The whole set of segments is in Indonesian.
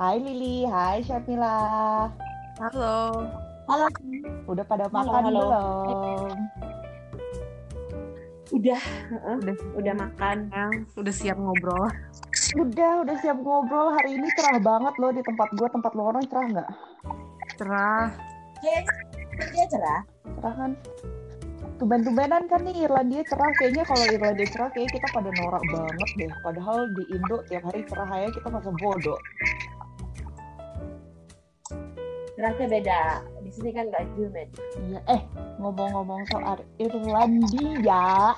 Hai Lili, hai Syamila. Halo. Halo. Udah pada Halo, makan halo. belum? Udah, heeh, Udah udah makan. yang udah siap ngobrol. Udah, udah siap ngobrol. Hari ini cerah banget loh di tempat gua. Tempat lo orang cerah nggak? Cerah. Kayaknya dia cerah. Cerah kan? Tumben-tumbenan kan nih Irlandia cerah. Kayaknya kalau Irlandia cerah kayaknya kita pada norak banget deh. Padahal di Indo tiap hari cerah aja kita masa bodoh. Cerahnya beda. Di sini kan nggak humid. Iya, eh ngomong-ngomong soal Irlandia,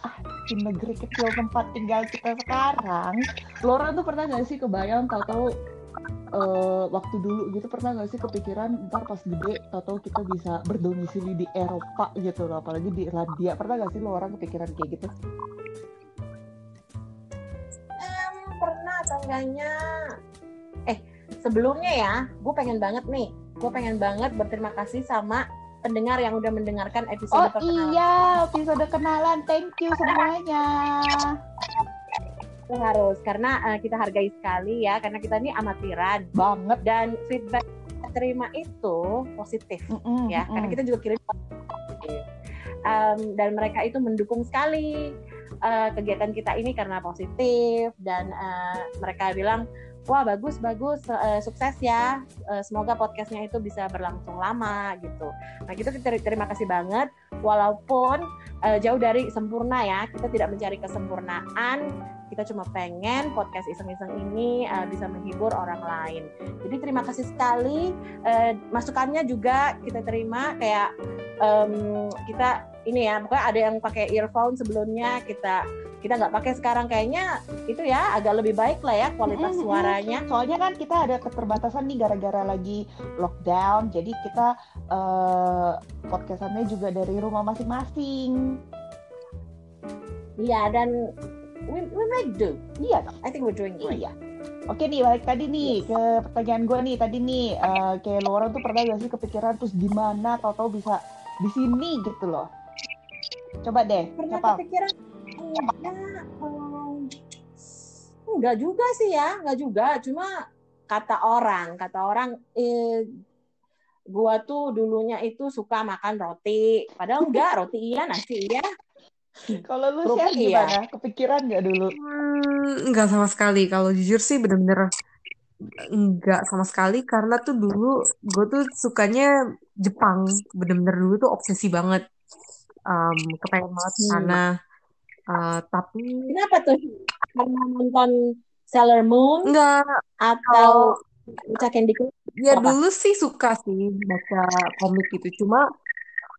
di negeri kecil tempat tinggal kita sekarang, Laura tuh pernah gak sih kebayang tahu-tahu eh, waktu dulu gitu pernah gak sih kepikiran ntar pas gede tahu-tahu kita bisa berdomisili di Eropa gitu loh, apalagi di Irlandia. Pernah gak sih lo orang kepikiran kayak gitu? Em, pernah atau enggaknya? Eh, sebelumnya ya, gue pengen banget nih. Gue pengen banget berterima kasih sama pendengar yang udah mendengarkan Oh episode perkenalan. iya, episode kenalan. Thank you semuanya. Itu harus karena eh, kita hargai sekali ya, karena kita ini amatiran Banget. dan feedback terima itu positif. Mm-mm, ya karena mm-mm. kita juga kirim Em, dan mereka itu mendukung sekali eh, kegiatan kita ini karena positif dan eh, mereka bilang wah bagus bagus. Eh, sukses ya. Eh, semoga podcastnya itu bisa berlangsung lama gitu. Nah kita ter- terima kasih banget. Walaupun eh, jauh dari sempurna ya kita tidak mencari kesempurnaan. Kita cuma pengen podcast iseng-iseng ini eh, bisa menghibur orang lain. Jadi terima kasih sekali. Eh, masukannya juga kita terima kayak em, kita ini ya pokoknya ada yang pakai earphone sebelumnya kita kita nggak pakai sekarang kayaknya itu ya agak lebih baik lah ya kualitas suaranya. Soalnya kan kita ada keterbatasan nih gara-gara lagi lockdown, jadi kita eh, podcastannya juga dari rumah masing-masing. iya dan we, we make do. Iya, I think we're doing great. Iya. Oke nih, balik tadi nih ke pertanyaan gue nih tadi nih, eh, kayak lo orang tuh pernah gak sih kepikiran terus gimana? Tahu-tahu bisa di sini gitu loh. Coba deh, pernah kepikiran enggak em, enggak juga sih ya enggak juga cuma kata orang kata orang eh, gua tuh dulunya itu suka makan roti padahal enggak roti iya nasi iya Kalau lu Rupi share ya? gimana? Kepikiran gak dulu? Hmm, enggak sama sekali. Kalau jujur sih bener-bener enggak sama sekali karena tuh dulu gue tuh sukanya Jepang. Bener-bener dulu tuh obsesi banget. Um, kepengen banget ke Hmm. Uh, tapi kenapa tuh karena nonton Sailor Moon enggak atau baca Candy Crush Ya Apa? dulu sih suka sih baca komik gitu, cuma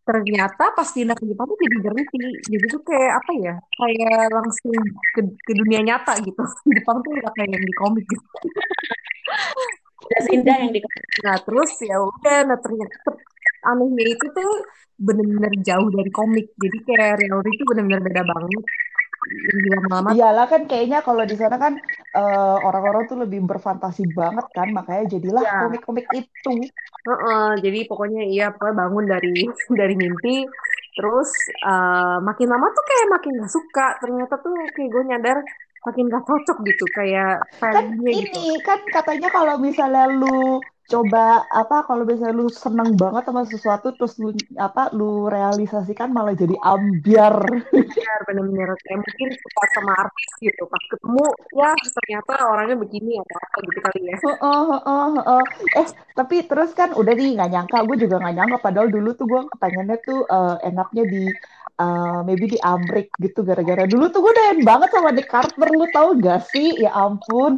ternyata pas pindah ke Jepang tuh jadi berhenti. Jadi tuh kayak apa ya? Kayak langsung ke, ke dunia nyata gitu. Jepang tuh udah kayak yang di komik gitu. tidak seindah yang di Nah terus ya udah, nah ternyata anehnya itu tuh bener-bener jauh dari komik. Jadi kayak reality itu bener-bener beda banget. Lama-lama Iyalah kan kayaknya kalau di sana kan eh, orang-orang tuh lebih berfantasi banget kan, makanya jadilah Iya. komik-komik itu. Heeh, jadi pokoknya iya pokoknya bangun dari dari mimpi terus eh, makin lama tuh kayak makin gak suka ternyata tuh kayak gue nyadar makin gak cocok gitu kayak kan value-nya gitu ini kan katanya kalau misalnya lu coba apa kalau misalnya lu seneng banget sama sesuatu terus lu apa lu realisasikan malah jadi ambiar. Bener bener-bener. Kayak mungkin suka sama artis gitu. Pas ketemu ya ternyata orangnya begini atau apa gitu kali ya. Heeh, heeh, heeh. eh tapi terus kan udah nih nggak nyangka. Gue juga nggak nyangka. Padahal dulu tuh gue pengennya tuh eh, enaknya di eh, maybe di Amrik gitu gara-gara. Dulu tuh gue doyan banget sama The Carter lu tahu gak sih? Ya ampun.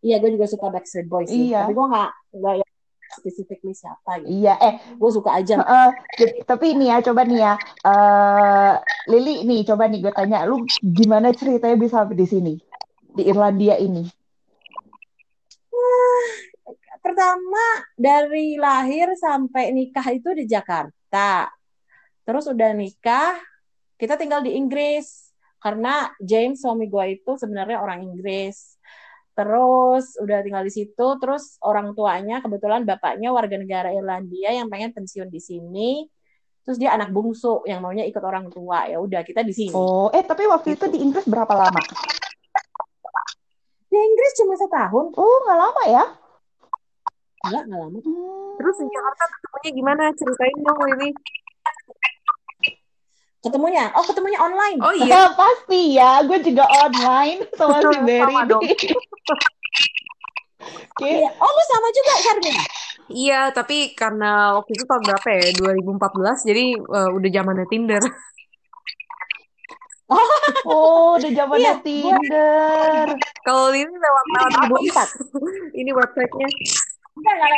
Iya gue juga suka Backstreet Boys sih. Iya. tapi gue nggak nggak specifically siapa gitu. Iya eh. Gue suka aja. Jadi- tapi ini ya coba nih ya. Eh Lili nih coba nih gue tanya lu gimana ceritanya bisa sampai di sini? Di Irlandia ini? Pertama dari lahir sampai nikah itu di Jakarta. Terus udah nikah, kita tinggal di Inggris karena James suami gue itu sebenarnya orang Inggris. Terus udah tinggal di situ, terus orang tuanya kebetulan bapaknya warga negara Irlandia yang pengen pensiun di sini. Terus dia anak bungsu yang maunya ikut orang tua. Ya udah kita di sini. oh eh tapi waktu itu di Inggris berapa lama Di Inggris cuma setahun. Oh, nggak lama ya? Enggak, nggak lama. Terus di Jakarta ketemunya gimana? Ceritain dong ini. Ketemunya, oh ketemunya online. Oh iya, Ya, pasti ya, gue juga online sama si Berry Sama dong. nih. Kayak, Iya. Oh, lu sama juga, Syarmina? iya. Tapi karena waktu itu tahun berapa ya? 2014. Jadi eh, udah zamannya Tinder. oh, udah zamannya Iya, Tinder. Kalau ini lewat lewat apa? 2004. Ini websitenya. Enggak, nggak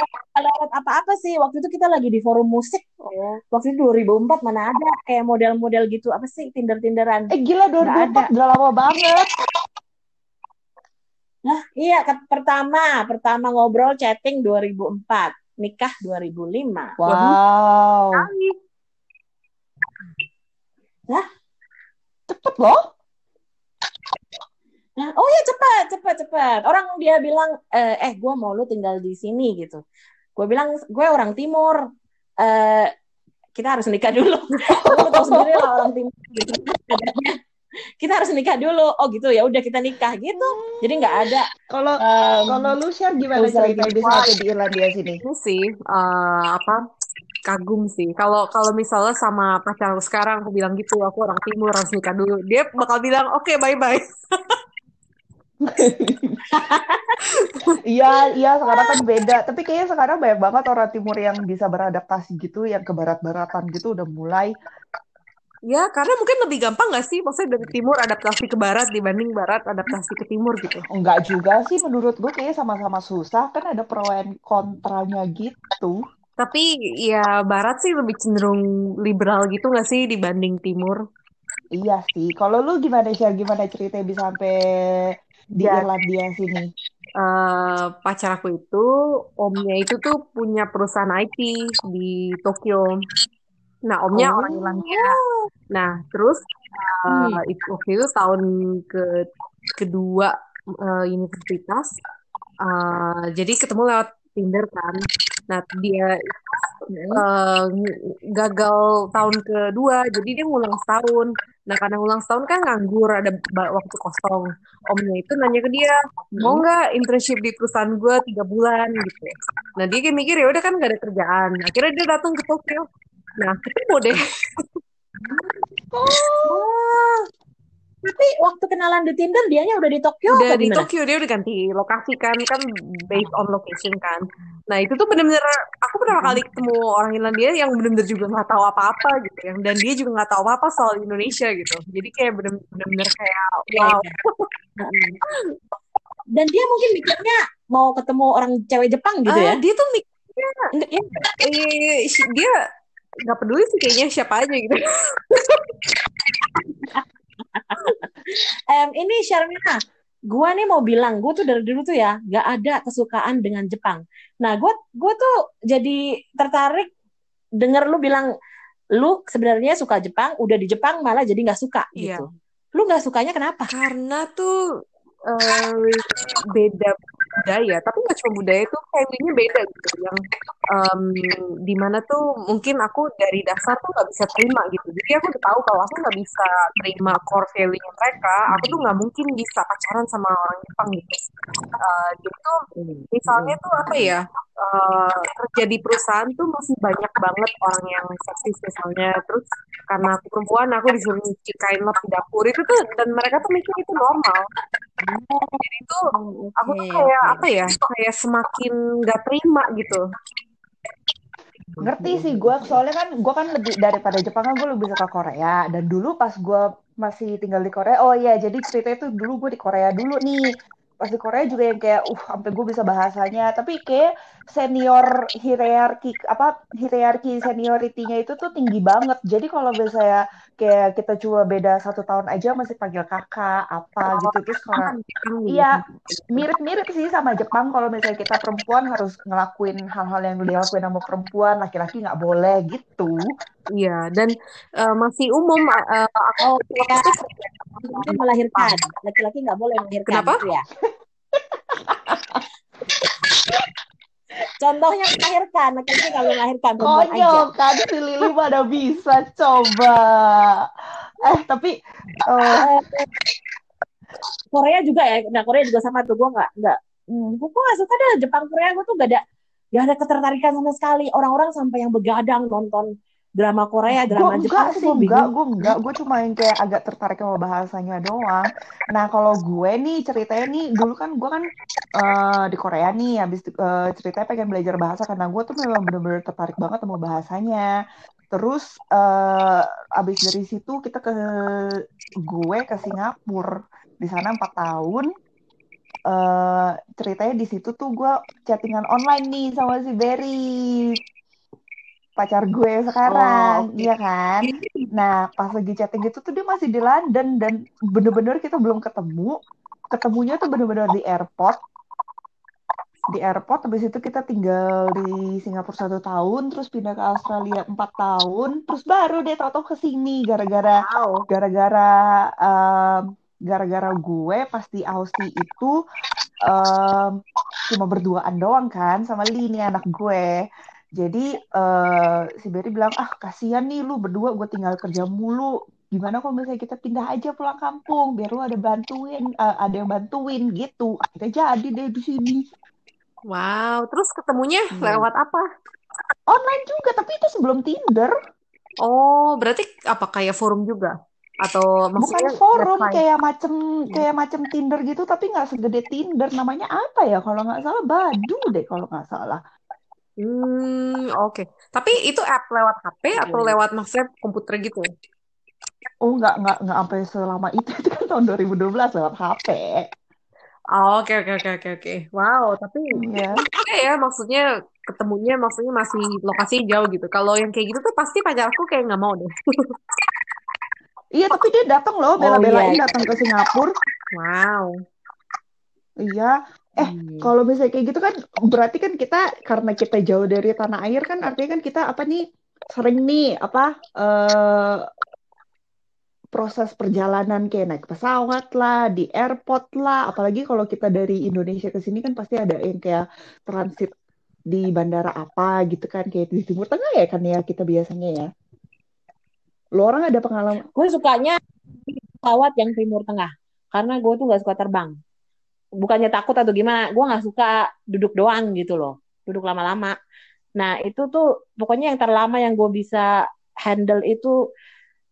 lewat, apa-apa sih. Waktu itu kita lagi di forum musik. Oh. Waktu itu 2004 mana ada kayak model-model gitu. Apa sih Tinder-Tinderan? Eh gila Nggak 2004 udah lama banget. Nah, iya ke- pertama, pertama ngobrol chatting 2004, nikah 2005. Wow. Kali. Cepet loh. Nah, oh ya cepat, cepat, cepat. Orang dia bilang, eh, eh gue mau lu tinggal di sini gitu. Gue bilang, gue orang timur. Eh, kita harus nikah dulu. lu tahu sendiri lah orang timur. Gitu. Kita harus nikah dulu. Oh gitu ya, udah kita nikah gitu. Jadi nggak ada. Kalau em, kalau lu share gimana gitu. bisa di Irlandia sini? Ini sih eh, apa kagum sih. Kalau kalau misalnya sama pacar aku sekarang aku bilang gitu, aku orang timur harus nikah dulu. Dia bakal bilang, "Oke, bye-bye." Iya, iya sekarang kan beda. Tapi kayaknya sekarang banyak banget orang timur yang bisa beradaptasi gitu, yang ke barat-baratan gitu udah mulai. Ya, karena mungkin lebih gampang nggak sih? Maksudnya dari timur adaptasi ke barat dibanding barat adaptasi ke timur gitu. Enggak juga sih menurut gue kayaknya sama-sama susah. Kan ada pro and kontranya gitu. Tapi ya barat sih lebih cenderung liberal gitu nggak sih dibanding timur? Iya sih. Kalau lu gimana sih? Gimana ceritanya bisa sampai di Ya. Irlandia sini? eh pacar aku itu omnya itu tuh punya perusahaan IT di Tokyo. Nah, omnya Oh. orang Irlandia. Nah, terus eh, Hmm. itu waktu itu tahun ke kedua eh, universitas. eh, jadi ketemu lewat Tinder kan. Nah, dia eh, gagal tahun kedua, jadi dia ngulang setahun. Nah, karena ngulang setahun kan nganggur, ada waktu kosong. Omnya itu nanya ke dia, mau nggak internship di perusahaan gue tiga bulan gitu. Nah, dia kayak mikir ya udah kan gak ada kerjaan. Akhirnya dia datang ke Tokyo. Nah, ketemu deh. Oh, tapi waktu kenalan di Tinder dianya udah di Tokyo Udah di gimana? Tokyo, dia udah ganti lokasi kan, kan based on location kan. Nah, itu tuh bener-bener, aku pertama kali ketemu orang Irlandia yang bener-bener juga nggak tahu apa-apa gitu. yang Dan dia juga nggak tahu apa-apa soal Indonesia gitu. Jadi kayak bener- bener-bener kayak, Iya, wow. Dan dia mungkin mikirnya mau ketemu orang cewek Jepang gitu Ah, ya? dia tuh mikirnya, ya? eh, dia nggak peduli sih kayaknya siapa aja gitu. Em, ini Sharmina, gua nih mau bilang, gua tuh dari dulu tuh ya, gak ada kesukaan dengan Jepang. Nah, gua gua tuh jadi tertarik denger lu bilang lu sebenarnya suka Jepang, udah di Jepang malah jadi nggak suka Iya. gitu. Lu nggak sukanya kenapa? Karena tuh eh, beda budaya, tapi nggak cuma budaya itu value-nya beda gitu. Yang em, di mana tuh mungkin aku dari dasar tuh nggak bisa terima gitu. Jadi aku udah tahu kalau aku nggak bisa terima core value-nya mereka, aku tuh nggak mungkin bisa pacaran sama orang Jepang gitu. Jadi tuh misalnya tuh apa ya eh, kerja di perusahaan tuh masih banyak banget orang yang seksis misalnya terus karena aku perempuan aku disuruh nyuci kain lap di dapur itu tuh dan mereka tuh mikir itu normal jadi tuh aku tuh kayak apa ya kayak semakin nggak terima gitu Ngerti sih gue, soalnya kan gue kan lebih daripada Jepang kan gue lebih suka Korea. Dan dulu pas gue masih tinggal di Korea, oh iya jadi ceritanya tuh dulu gue di Korea dulu nih. Pas di Korea juga yang kayak, uh sampai gue bisa bahasanya. Tapi kayak senior hierarki apa hierarki senioritinya itu tuh tinggi banget. Jadi kalau misalnya kayak kita cuma beda satu tahun aja masih panggil kakak apa gitu terus kalau Iya, mirip-mirip sih sama Jepang kalau misalnya kita perempuan harus ngelakuin hal-hal yang dilakuin sama perempuan, laki-laki nggak boleh gitu. Iya dan eh, masih umum eh, aku Oh, ya. itu melahirkan, laki-laki nggak boleh melahirkan Kenapa? gitu ya. Contohnya melahirkan, laki-laki kalau melahirkan perempuan aja. Konyol kan si Lili mana bisa coba. Eh tapi Eh, Korea juga ya nah Korea juga sama tuh gue nggak nggak hmm, gue nggak suka deh Jepang Korea gue tuh gak ada gak ada ketertarikan sama sekali orang-orang sampai yang begadang nonton drama Korea, drama Gue Jepang enggak sih, gue enggak, gue enggak, gue cuma yang kayak agak tertarik sama bahasanya doang. Nah, kalau gue nih ceritanya nih, dulu kan gue kan eh, di Korea nih, habis eh, ceritanya pengen belajar bahasa karena gue tuh memang bener-bener tertarik banget sama bahasanya. Terus eh abis dari situ kita ke gue ke Singapura, di sana empat tahun. eh ceritanya di situ tuh gue chattingan online nih sama si Berry pacar gue sekarang, Oh, iya kan? Nah, pas lagi chatting gitu tuh dia masih di London dan bener-bener kita belum ketemu. Ketemunya tuh bener-bener di airport. Di airport, habis itu kita tinggal di Singapura satu tahun, terus pindah ke Australia empat tahun, terus baru deh tau ke sini gara-gara Wow. gara-gara em, gara-gara gue pas di Aussie itu em, cuma berduaan doang kan sama Lee nih anak gue. Jadi eh, si Berry bilang, ah kasihan nih lu berdua gue tinggal kerja mulu. Gimana kalau misalnya kita pindah aja pulang kampung biar lu ada bantuin, eh, ada yang bantuin gitu. Akhirnya jadi deh di sini. Wow, terus ketemunya Hmm. lewat apa? Online juga, tapi itu sebelum Tinder. Oh, berarti apa kayak forum juga? Atau Bukan maksudnya forum website? kayak macem kayak macem Tinder gitu, tapi nggak segede Tinder. Namanya apa ya? Kalau nggak salah Badu deh kalau nggak salah. Hmm, oke. Tapi itu app lewat HP atau lewat maksudnya komputer gitu? Oh nggak nggak nggak sampai selama itu itu kan tahun 2012 lewat HP. Oh, oke oke oke oke oke. Wow, tapi Iya. oke ya maksudnya ketemunya maksudnya masih lokasi jauh gitu. Kalau yang kayak gitu tuh pasti pacarku kayak nggak mau deh. Iya tapi dia datang loh Oh bela-belain iya. datang ke Singapura. Wow. Iya. Eh Hmm. kalau misalnya kayak gitu kan berarti kan kita karena kita jauh dari tanah air kan artinya kan kita apa nih sering nih apa eh proses perjalanan kayak naik pesawat lah, di airport lah, apalagi kalau kita dari Indonesia ke sini kan pasti ada yang kayak transit di bandara apa gitu kan kayak di Timur Tengah ya kan ya kita biasanya ya. Lo orang ada pengalaman? Gue sukanya pesawat yang Timur Tengah karena gue tuh nggak suka terbang. Bukannya takut atau gimana, gue nggak suka duduk doang gitu loh, duduk lama-lama. Nah itu tuh pokoknya yang terlama yang gue bisa handle itu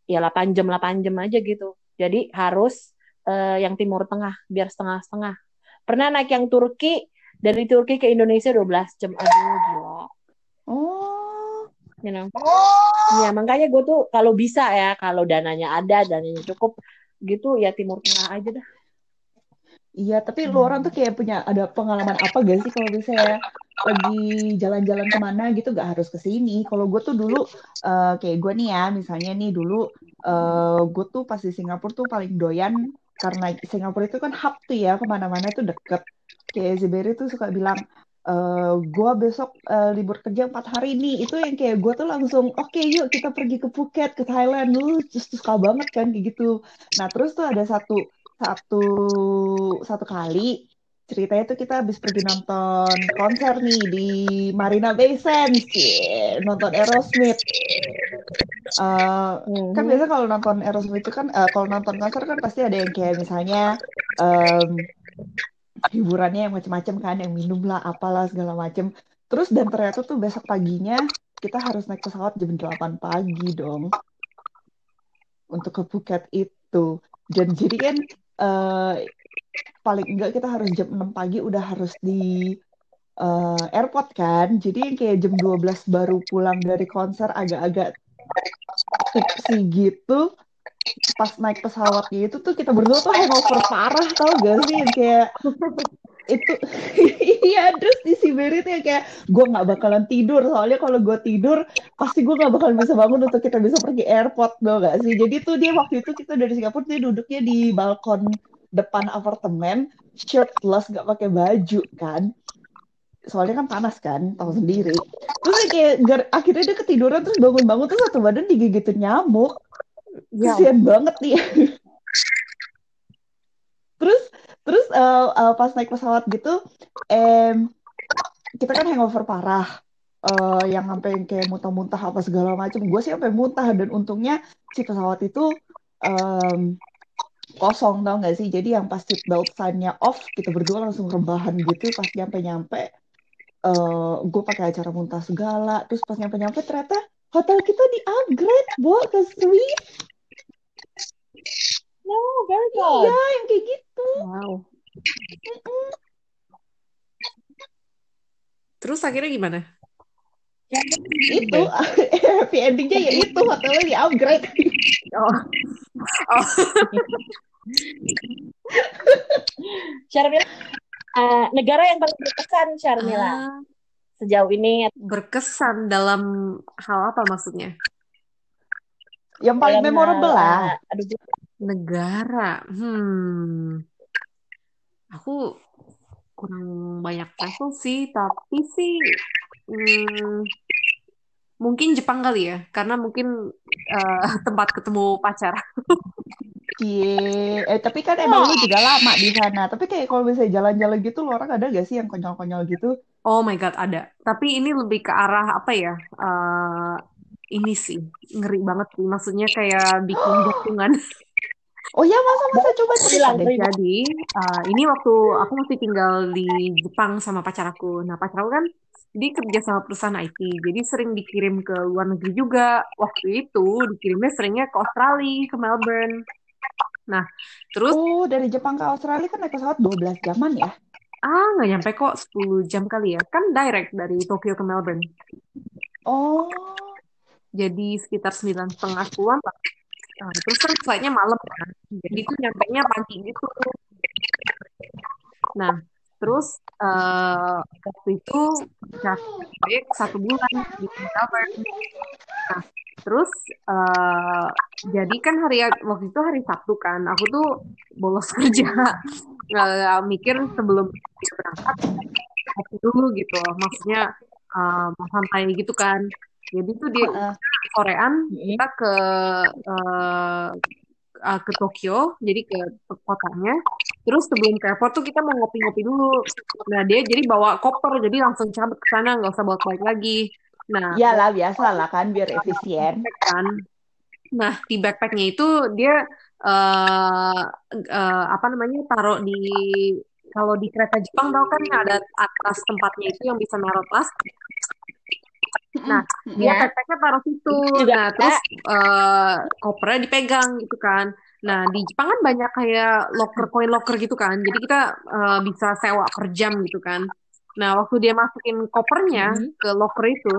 ya 8 jam 8 jam aja gitu. Jadi harus eh, yang Timur Tengah biar setengah-setengah. Pernah naik yang Turki dari Turki ke Indonesia 12 jam. Aduh gila. Oh, You know. Ya makanya gue tuh kalau bisa ya kalau dananya ada dananya cukup gitu ya Timur Tengah aja dah. Iya tapi lo orang tuh kayak punya ada pengalaman apa gak sih kalau misalnya lagi jalan-jalan ke mana gitu gak harus ke sini. Kalau gue tuh dulu eh, kayak gue nih ya, misalnya nih dulu eh gue tuh pas di Singapura tuh paling doyan karena Singapura itu kan hub tuh ya ke mana-mana tuh deket. Kayak Zeberi tuh suka bilang, eh gue besok eh, libur kerja empat hari nih. Itu yang kayak gue tuh langsung, oke yuk kita pergi ke Phuket, ke Thailand. Lu terus suka banget kan kayak gitu. Nah terus tuh ada satu satu satu kali ceritanya tuh kita habis pergi nonton konser nih di Marina Bay Sands, nonton Aerosmith. Eh, kan Mhm. biasa kalau nonton Aerosmith itu kan eh, kalau nonton konser kan pasti ada yang kayak misalnya em, hiburannya yang macam-macam kan, yang minum lah, apalah segala macam. Terus dan ternyata tuh besok paginya kita harus naik pesawat jam 8 pagi dong untuk ke Phuket itu. Dan jadi kan eh, paling enggak kita harus jam 6 pagi udah harus di eh, airport kan. Jadi kayak jam 12 baru pulang dari konser agak-agak tipsy gitu. Pas naik pesawatnya itu tuh kita berdua tuh hangover parah tau gak sih kayak itu iya terus di Siberia tuh yang kayak gue nggak bakalan tidur soalnya kalau gue tidur pasti gue nggak bakalan bisa bangun untuk kita bisa pergi airport tau gak sih? Jadi tuh dia waktu itu kita dari Singapura dia duduknya di balkon depan apartemen shirtless nggak pakai baju kan? Soalnya kan panas kan? Tahu sendiri. Terus kayak akhirnya dia ketiduran terus bangun-bangun terus satu badan digigitin nyamuk. Ya, kesian banget nih terus terus eh, eh, pas naik pesawat gitu em kita kan hangover parah eh, yang sampai kayak muntah-muntah apa segala macam gue sih sampai muntah dan untungnya si pesawat itu em, kosong tau gak sih? Jadi yang pas seatbelt sign-nya off kita berdua langsung rebahan gitu pas nyampe-nyampe eh gue pakai acara muntah segala. Terus pas nyampe-nyampe ternyata hotel kita di upgrade bo ke suite No, very iya good. yang kayak gitu Wow. Terus akhirnya gimana? itu happy endingnya ya itu hotelnya di upgrade Oh, oh. Syarmila, eh, negara yang paling berkesan Syarmila Ah, sejauh ini berkesan dalam hal apa maksudnya? yang paling dalam memorable hal, lah eh, aduh Negara. Hmm. Aku kurang banyak travel sih, tapi sih hmm, mungkin Jepang kali ya, karena mungkin eh, tempat ketemu pacar. Cie, eh tapi kan emang lu juga lama di sana. Tapi kayak kalau misalnya jalan-jalan gitu, lu orang ada gak sih yang konyol-konyol gitu? Oh my God, ada. Tapi ini lebih ke arah apa ya? Eh, ini sih ngeri banget sih. Maksudnya kayak bikin jantungan. Oh ya, masa-masa coba cerita bilang deh. Jadi eh, ini waktu aku masih tinggal di Jepang sama pacar aku. Nah pacar aku kan dia kerja sama perusahaan IT, jadi sering dikirim ke luar negeri juga. Waktu itu dikirimnya seringnya ke Australia, ke Melbourne. Nah terus Oh, dari Jepang ke Australia kan naik pesawat 12 jaman ya? ah nggak nyampe kok 10 jam kali ya. Kan direct dari Tokyo ke Melbourne. Oh, Jadi sekitar sembilan setengah sepuluhan lah. Nah, terus kan flightnya malam kan. Jadi itu nyampe nya pagi gitu. Nah, terus eh waktu itu proyek satu bulan di Melbourne. Nah, terus eh jadi kan hari waktu itu hari Sabtu kan, aku tuh bolos kerja, nggak mikir sebelum berangkat dulu gitu, maksudnya mau santai gitu kan. Jadi tuh di heeh. Korean Mm-mm. kita ke eh, eh, ke Tokyo, jadi ke kotanya. Terus sebelum ke airport tuh kita mau ngopi-ngopi dulu. Nah dia jadi bawa koper, jadi langsung cabut ke sana, nggak usah bawa balik lagi. Nah Iyalah, biasa lah kan, biar efisien. kan. Nah di backpacknya itu dia eh eh, apa namanya taruh di kalau di kereta Jepang tau kan ada atas tempatnya itu yang bisa naruh tas. Nah, dia Ya. backpacknya taruh situ. Juga Nah, terus eh kopernya dipegang gitu kan. Nah, di Jepang kan banyak kayak locker, coin locker gitu kan. Jadi kita eh, bisa sewa per jam gitu kan. Nah, waktu dia masukin kopernya Mhm. ke locker itu,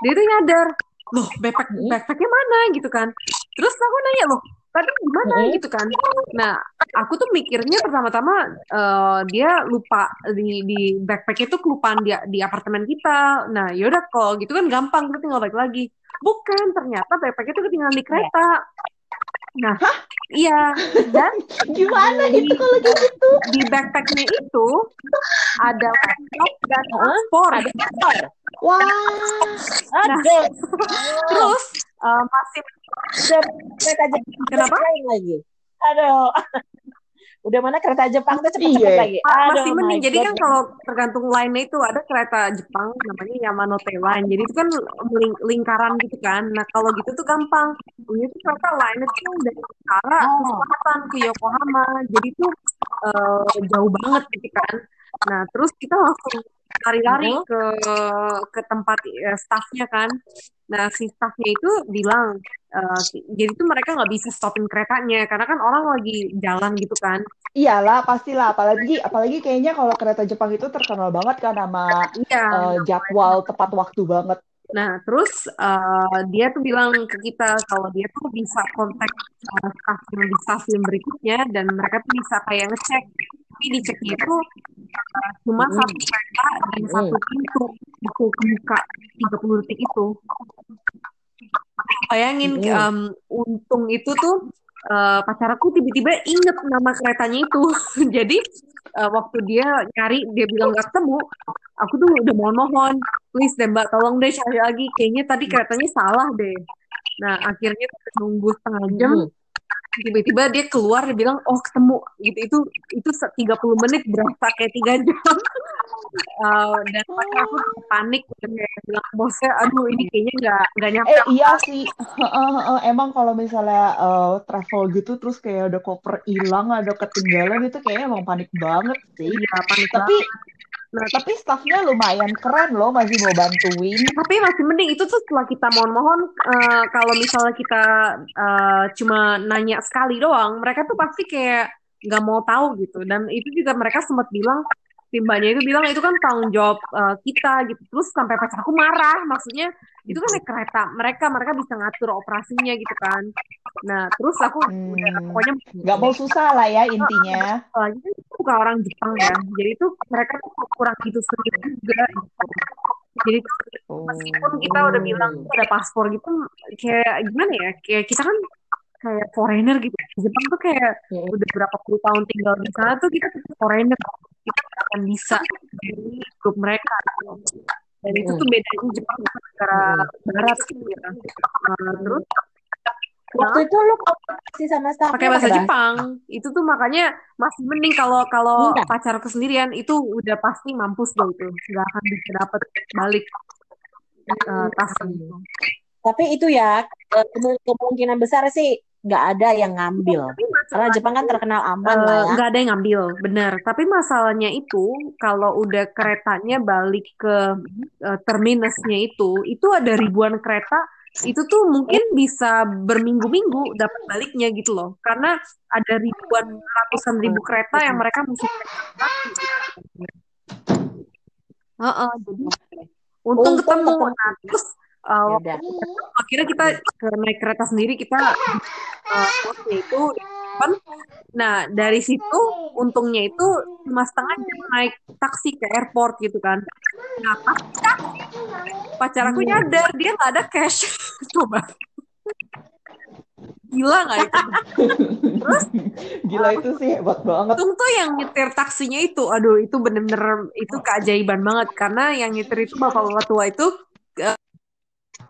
dia tuh nyadar, loh backpack backpacknya mana gitu kan. Terus aku nanya, loh tadi gimana Mhm. gitu kan. Nah, aku tuh mikirnya pertama-tama eh, dia lupa di di backpack itu kelupaan di di apartemen kita. Nah, yaudah kalau gitu kan gampang kita tinggal balik lagi. Bukan, ternyata backpack itu ketinggalan di kereta. Nah, iya dan Gimana di, itu kalau gitu? di backpacknya itu ada laptop dan Hah? paspor. Ada. Wah, Nah, Aduh. terus eh, masih kereta Jepang Kenapa? lain lagi. Aduh. Udah mana kereta Jepang tuh cepet-cepet Iya. lagi. Aduh, masih mending. Jadi kan kalau tergantung line itu ada kereta Jepang namanya Yamanote Line. Jadi itu kan ling- lingkaran gitu kan. Nah kalau gitu tuh gampang. Ini tuh kereta line itu dari utara ke Oh. selatan ke Yokohama. Jadi tuh eh, jauh banget gitu kan. Nah terus kita langsung lari-lari Mhm. ke ke tempat eh, staffnya kan. Nah si staffnya itu bilang, eh, jadi tuh mereka nggak bisa stopin keretanya karena kan orang lagi jalan gitu kan. iyalah pastilah. Apalagi, apalagi kayaknya kalau kereta Jepang itu terkenal banget kan sama Iya. eh, jadwal tepat waktu banget. Nah, terus eh, dia tuh bilang ke kita kalau dia tuh bisa kontak eh, staff yang di stasiun berikutnya dan mereka tuh bisa kayak ngecek. Tapi diceknya itu eh, cuma Mm-mm. satu kereta dan Mm-mm. satu pintu itu kebuka 30 detik itu. Bayangin Mm-mm. em, untung itu tuh eh, pacar aku tiba-tiba inget nama keretanya itu. Jadi eh, waktu dia nyari dia bilang nggak ketemu, aku tuh udah mohon-mohon, please deh Mbak tolong deh cari lagi. Kayaknya tadi keretanya salah deh. Nah akhirnya nunggu setengah jam, Mm-mm. tiba-tiba dia keluar dia bilang oh ketemu gitu itu itu se- 30 menit berasa kayak tiga jam uh, dan pacar aku panik udah kayak bilang bosnya aduh ini kayaknya nggak nggak nyampe. Eh iya sih, emang kalau misalnya eh, travel gitu terus kayak ada koper hilang, ada ketinggalan itu kayaknya emang panik banget sih. iya panik Tapi banget. Nah, tapi staffnya lumayan keren loh, masih mau bantuin. tapi masih mending itu tuh setelah kita mohon-mohon uh, kalau misalnya kita uh, cuma nanya sekali doang mereka tuh pasti kayak nggak mau tahu gitu. Dan itu juga mereka sempat bilang timbanya itu bilang itu kan tanggung jawab uh, kita gitu. Terus sampai pacarku marah maksudnya itu kan naik kereta mereka mereka bisa ngatur operasinya gitu kan. Nah terus aku Hmm, udah pokoknya nggak mau susah lah ya intinya. lagi kan itu bukan orang Jepang ya jadi itu mereka tuh kurang gitu sendiri juga gitu. jadi tuh meskipun kita udah bilang ada paspor gitu kayak gimana ya kayak kita kan kayak foreigner gitu. Jepang tuh kayak Hmm. udah berapa puluh tahun tinggal di sana tuh kita tetap foreigner kita akan bisa dari grup mereka gitu. dan itu tuh bedanya Jepang negara barat gitu ya. Nah, terus Waktu itu lu komunikasi sama staff pakai bahasa Jepang. Itu tuh makanya masih mending kalau kalau Iya. pacar kesendirian itu udah pasti mampus deh itu. Nggak akan bisa dapet balik uh, tas gitu. Tapi itu ya eh, kemu- kemungkinan besar sih nggak ada yang ngambil. Tapi Karena Jepang kan terkenal aman Eh, lah ya. nggak ada yang ngambil, bener. Tapi masalahnya itu kalau udah keretanya balik ke eh, terminusnya itu, itu ada ribuan kereta, itu tuh mungkin bisa berminggu-minggu dapat baliknya gitu loh. Karena ada ribuan ratusan ribu kereta yang mereka mesti Heeh, jadi untung Untung ketemu. ketemu. Nah, terus uh, waktu ketemu, akhirnya kita ke naik kereta sendiri kita uh, itu kan? Nah dari situ untungnya itu lima setengah jam naik taksi ke airport gitu kan. Nah taksi, pacar aku nyadar dia nggak ada cash. Coba. Gila nggak itu? Terus Gila itu sih hebat banget. untung tuh yang nyetir taksinya itu aduh itu bener-bener itu keajaiban banget. Karena yang nyetir itu bapak-bapak tua itu eh,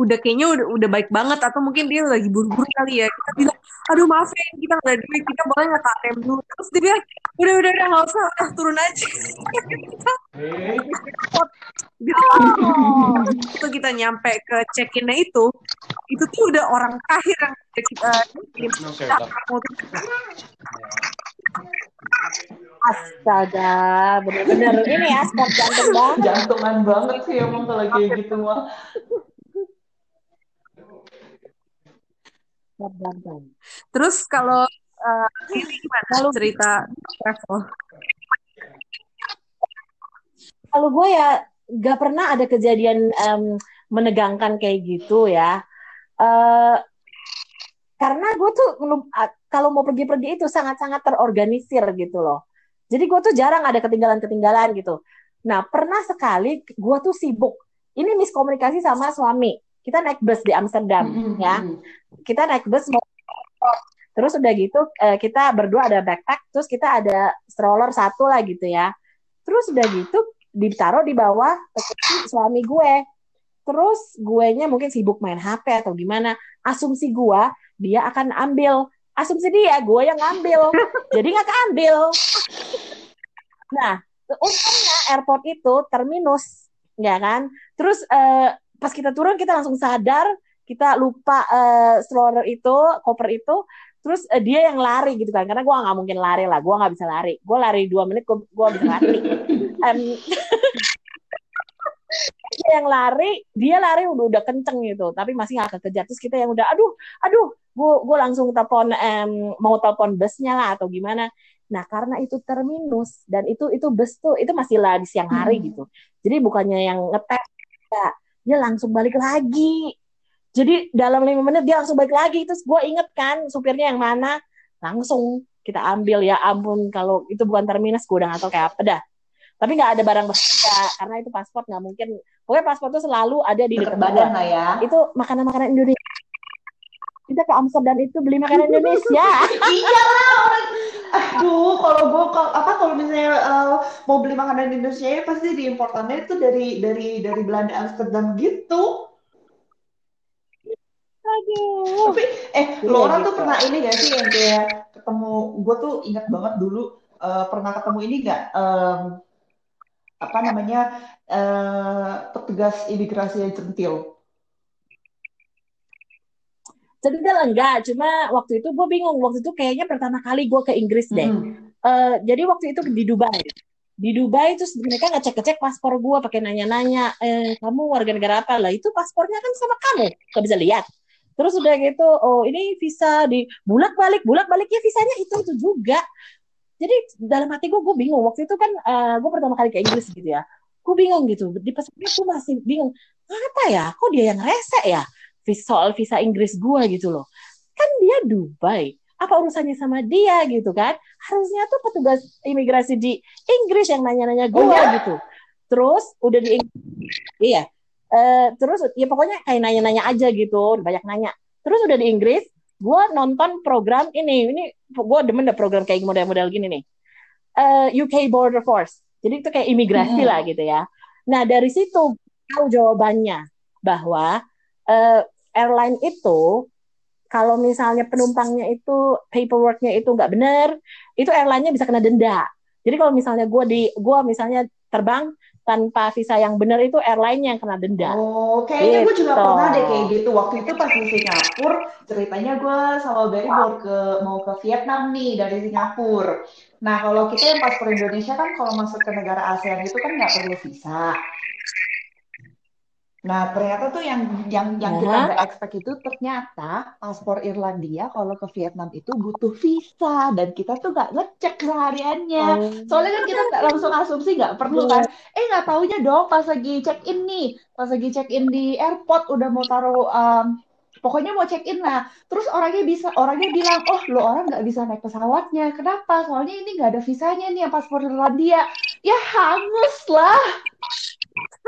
udah kayaknya udah, udah baik banget atau mungkin dia lagi buru-buru kali ya. Kita bilang aduh maaf ya kita nggak ada duit kita boleh nggak ATM dulu? Terus dia bilang udah udah udah nggak usah udah turun aja. Gitu itu kita nyampe ke check innya itu itu tuh udah orang kahir yang kita kita mau Astaga, bener-bener ini ya sport jantung banget. Jantungan banget sih emang kalau kayak gitu mah. Jantung. Terus kalau eh, ini gimana Kalau- cerita travel? Kalau gue ya gak pernah ada kejadian em, menegangkan kayak gitu ya. Eh karena gue tuh kalau mau pergi-pergi itu sangat-sangat terorganisir gitu loh. Jadi gue tuh jarang ada ketinggalan-ketinggalan gitu. Nah pernah sekali gue tuh sibuk. Ini miskomunikasi sama suami. Kita naik bus di Amsterdam ya. kita naik bus mau terus udah gitu eh, kita berdua ada backpack terus kita ada stroller satu lah gitu ya. Terus udah gitu ditaruh di bawah suami gue. Terus gue nya mungkin sibuk main HP atau gimana asumsi gue dia akan ambil. Asumsi dia gue yang ngambil. Jadi nggak keambil. Nah untungnya airport itu terminus ya kan? Terus eh, pas kita turun kita langsung sadar kita lupa eh, stroller itu koper itu terus eh, dia yang lari gitu kan. Karena gue nggak mungkin lari lah gue nggak bisa lari. Gue lari dua menit gue bisa lari. Em, dia yang lari dia lari udah udah kenceng gitu tapi masih nggak kekejar. Terus kita yang udah aduh aduh. Gue gue langsung telepon em, mau telepon busnya lah atau gimana. Nah karena itu terminus dan itu itu bus tuh itu masih lah di siang hari Hmm. gitu. Jadi bukannya yang ngetes ya, dia langsung balik lagi. Jadi dalam lima menit dia langsung balik lagi. Terus gue inget kan supirnya yang mana? Langsung kita ambil. Ya ampun kalau itu bukan terminus gue udah gak tau kayak apa dah. Tapi nggak ada barang berharga karena itu paspor nggak mungkin. Pokoknya paspor itu selalu ada di dekat badan lah ya. itu makanan-makanan Indonesia. Kita ke Amsterdam itu beli makanan Indonesia. Iya lah. Orang. Aduh, kalau gue apa kalau misalnya eh, mau beli makanan Indonesia ya pasti diimportannya itu dari dari dari Belanda Amsterdam gitu. aduh Tapi eh Iya, lo orang tuh gitu. pernah ini gak sih yang kayak ketemu gue tuh ingat banget dulu eh, pernah ketemu ini gak em, apa namanya uh, petugas imigrasi yang centil? Centil enggak, cuma waktu itu gue bingung. Waktu itu kayaknya pertama kali gue ke Inggris deh. Hmm. Uh, jadi waktu itu di Dubai. Di Dubai terus mereka ngecek-ngecek paspor gue pakai nanya-nanya, eh, kamu warga negara apa lah? Itu paspornya kan sama kamu, gak bisa lihat. Terus udah gitu, oh ini visa di bulak balik, bulak baliknya visanya itu itu juga jadi dalam hati gue gue bingung waktu itu kan uh, eh, gue pertama kali ke Inggris gitu ya gue bingung gitu di pas itu masih bingung apa ya kok dia yang rese ya soal visa Inggris gue gitu loh. Kan dia Dubai apa urusannya sama dia gitu kan? Harusnya tuh petugas imigrasi di Inggris yang nanya-nanya gue oh, ya? gitu. Terus udah di iya. Uh, terus ya pokoknya kayak nanya-nanya aja gitu banyak nanya. Terus udah di Inggris gue nonton program ini. Ini gue demen deh program kayak model-model gini nih. Uh, eh, UK Border Force. Jadi itu kayak imigrasi hmm. lah gitu ya. Nah dari situ tahu jawabannya bahwa uh, airline itu kalau misalnya penumpangnya itu paperworknya itu nggak benar itu airline-nya bisa kena denda jadi kalau misalnya gue di gue misalnya terbang tanpa visa yang benar itu airline yang kena denda. Oh, kayaknya gitu. gue juga pernah deh kayak gitu. Waktu itu pas di Singapura, ceritanya gue sama Barry mau ke mau ke Vietnam nih dari Singapura. Nah, kalau kita yang paspor Indonesia kan kalau masuk ke negara ASEAN itu kan nggak perlu visa. Nah, ternyata tuh yang yang yang kita nggak expect itu ternyata paspor Irlandia kalau ke Vietnam itu butuh visa dan kita tuh nggak ngecek sehariannya. Oh. Soalnya kan kita nggak langsung asumsi nggak perlu kan. Eh nggak taunya dong pas lagi check in nih, pas lagi check in di airport udah mau taruh um, pokoknya mau check in lah. Terus orangnya bisa orangnya bilang, oh lo orang nggak bisa naik pesawatnya. Kenapa? Soalnya ini nggak ada visanya nih paspor Irlandia. Ya hangus lah.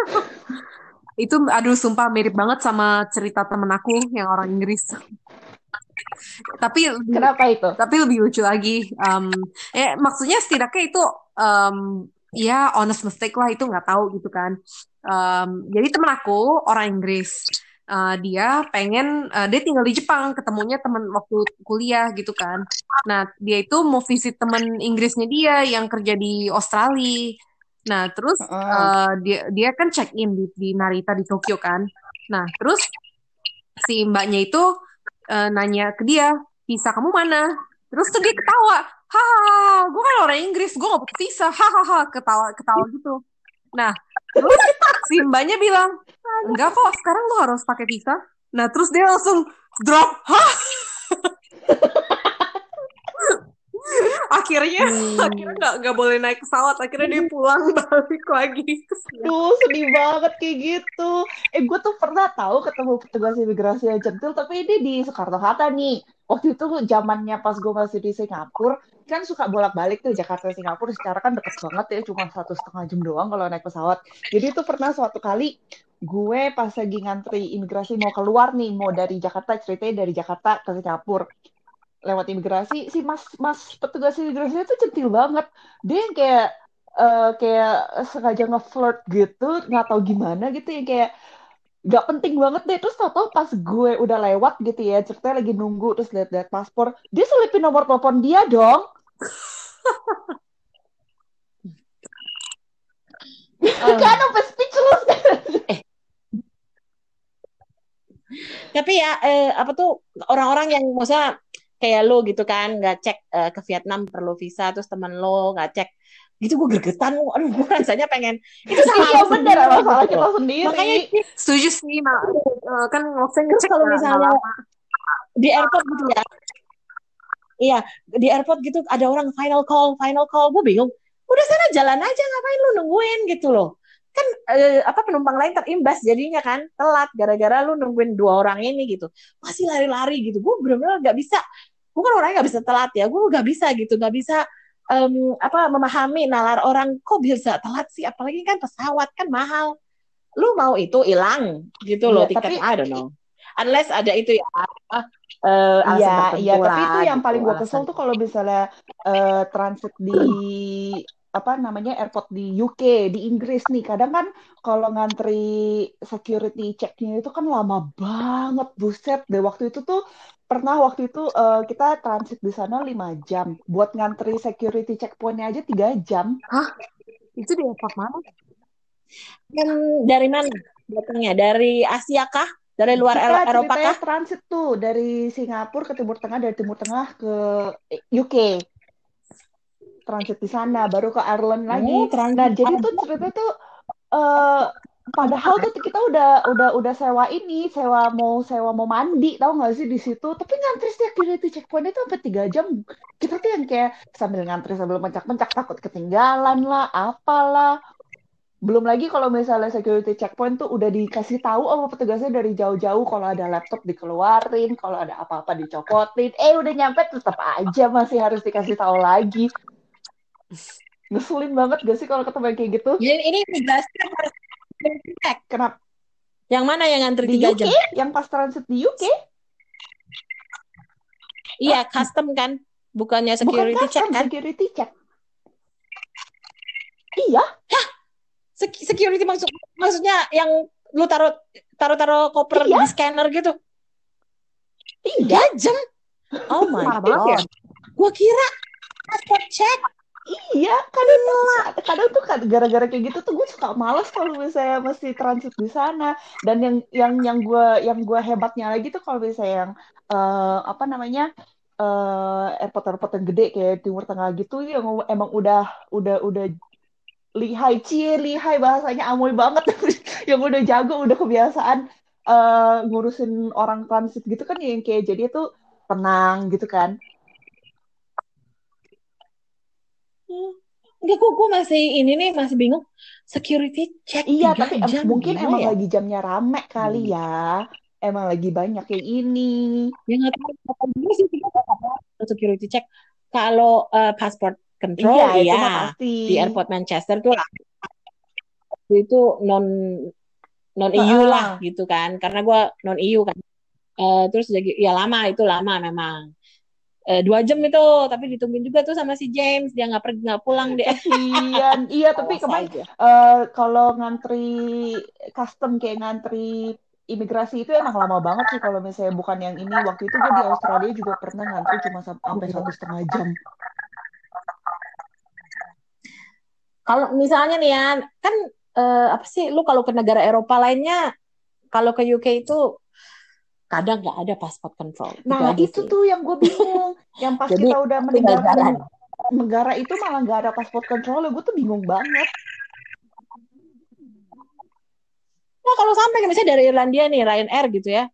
Itu aduh sumpah mirip banget sama cerita temen aku yang orang Inggris. tapi kenapa itu? Tapi lebih lucu lagi. Um, eh maksudnya setidaknya itu um, ya honest mistake lah itu nggak tahu gitu kan. Um, jadi temen aku orang Inggris. Uh, dia pengen uh, dia tinggal di Jepang ketemunya teman waktu kuliah gitu kan nah dia itu mau visit teman Inggrisnya dia yang kerja di Australia Nah, terus uh. Uh, dia dia kan check in di, di Narita di Tokyo kan. Nah, terus si mbaknya itu uh, nanya ke dia, visa kamu mana? Terus tuh dia ketawa, hahaha, gue kan orang Inggris, gue gak butuh visa, hahaha, ketawa ketawa gitu. Nah, terus si mbaknya bilang, enggak kok, sekarang lo harus pakai visa. Nah, terus dia langsung drop, hah? akhirnya hmm. akhirnya nggak nggak boleh naik pesawat akhirnya dia pulang balik lagi. Duh sedih banget kayak gitu. Eh gue tuh pernah tahu ketemu petugas imigrasi yang centil tapi ini di Soekarno Hatta nih. Waktu itu zamannya pas gue masih di Singapura kan suka bolak-balik tuh Jakarta Singapura. Secara kan deket banget ya cuma satu setengah jam doang kalau naik pesawat. Jadi itu pernah suatu kali gue pas lagi ngantri imigrasi mau keluar nih mau dari Jakarta ceritanya dari Jakarta ke Singapura lewat imigrasi si mas mas petugas imigrasinya tuh centil banget. Dia yang kayak uh, kayak sengaja ngeflirt gitu nggak tahu gimana gitu yang kayak nggak penting banget deh. Terus tau pas gue udah lewat gitu ya ceritanya lagi nunggu terus lihat-lihat paspor dia selipin nomor telepon dia dong. Um, kan apa speechless. Eh. Tapi ya eh, apa tuh orang-orang yang maksudnya kayak lo gitu kan nggak cek uh, ke Vietnam perlu visa terus temen lo nggak cek. Gitu gue gregetan aduh gue rasanya pengen itu salah iya, bener masalah kita sendiri. Makanya setuju sih mak. Uh, kan maksudnya ngecek kalau misalnya di airport gitu ya. Iya di airport gitu ada orang final call final call gue bingung. Udah sana jalan aja ngapain lu nungguin gitu loh kan eh, apa penumpang lain terimbas jadinya kan. Telat gara-gara lu nungguin dua orang ini gitu. Masih lari-lari gitu. Gue benar-benar nggak bisa. Gue kan orangnya nggak bisa telat ya. Gue nggak bisa gitu. Nggak bisa um, apa memahami nalar orang. Kok bisa telat sih? Apalagi kan pesawat kan mahal. Lu mau itu hilang gitu loh ya, tiket. tapi, I don't know. unless ada itu ya Uh, iya, iya, tapi itu yang gitu, paling gue kesel tuh kalau misalnya uh, transit di apa namanya airport di UK di Inggris nih kadang kan kalau ngantri security checknya itu kan lama banget buset deh waktu itu tuh pernah waktu itu uh, kita transit di sana lima jam buat ngantri security checkpointnya aja tiga jam hah itu di airport mana dari mana datangnya? Dari Asia kah? Dari luar kita Eropa kah? transit tuh dari Singapura ke Timur Tengah, dari Timur Tengah ke UK. Transit di sana, baru ke Ireland lagi. Oh, transit. Nah, jadi tuh cerita tuh eh padahal tuh kita udah udah udah sewa ini, sewa mau sewa mau mandi, tahu nggak sih di situ. Tapi ngantri security checkpoint itu sampai tiga jam. Kita tuh yang kayak sambil ngantri sambil mencak-mencak takut ketinggalan lah, apalah. Belum lagi kalau misalnya security checkpoint tuh udah dikasih tahu sama petugasnya dari jauh-jauh kalau ada laptop dikeluarin, kalau ada apa-apa dicopotin. Eh udah nyampe tetap aja masih harus dikasih tahu lagi. Ngeselin banget gak sih kalau ketemu yang kayak gitu? Jadi ini imigrasi harus. Kenapa Yang mana yang ngantri di tiga jam? Yang pas transit di UK? Iya, custom kan? Bukannya security Bukan check kan? security check. Iya, Sek- Security maksud maksudnya yang lu taruh taruh taruh koper Iya. di scanner gitu. iya, Tiga jam. Oh my ya. god. Gua kira passport check. Iya. Kadang tuh, kadang tuh gara-gara kayak gitu tuh gue suka males kalau misalnya mesti transit di sana. Dan yang yang yang gue yang gue hebatnya lagi tuh kalau misalnya yang eh, apa namanya eh airport-airport yang gede kayak Timur Tengah gitu yang emang udah udah udah lihai cie lihai bahasanya amoy banget yang udah jago udah kebiasaan eh, ngurusin orang transit gitu kan yang kayak jadi itu tenang gitu kan Enggak, kok gue masih ini nih masih bingung. Security check iya tapi jam. mungkin emang ya? lagi jamnya rame kali ya emang lagi banyak kayak ini Ya nggak tahu apa dulu sih security check. Kalau eh, passport control iya mah pasti di airport Manchester tuh lah. itu non non EU Heeh. lah gitu kan karena gue non EU kan Eh, terus jadi ya lama itu lama memang Eh, dua jam itu tapi ditungguin juga tuh sama si James dia nggak pergi nggak pulang dia kasian. Iya tapi kemarin eh, kalau ngantri custom kayak ngantri imigrasi itu emang lama banget sih kalau misalnya bukan yang ini. Waktu itu gue di Australia juga pernah ngantri cuma sam- sampai satu setengah jam. Kalau misalnya nih ya kan eh, apa sih lu kalau ke negara Eropa lainnya kalau ke UK itu kadang nggak ada passport control Itu nah itu sih. tuh yang gue bingung yang pas Jadi, kita udah meninggalkan negara itu malah nggak ada paspor control gue tuh bingung banget Nah, kalau sampai misalnya dari Irlandia nih Ryanair gitu ya,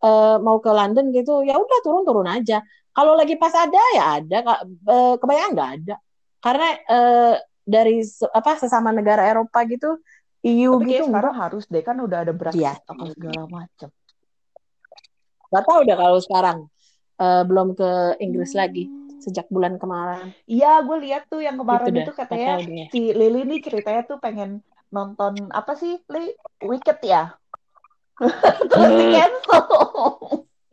eh, mau ke London gitu, ya udah turun-turun aja. Kalau lagi pas ada ya ada. Eh, kebanyakan nggak ada. Karena eh, dari apa sesama negara Eropa gitu, EU tapi gitu sekarang harus deh kan udah ada Iya. apa segala macam Nggak tahu udah kalau sekarang Eh, belum ke Inggris lagi sejak bulan kemarin. Iya, gue lihat tuh yang kemarin Gitu dah, itu nggak katanya si Lily nih ceritanya tuh pengen nonton apa sih, Li? Wicked ya? Terus di cancel.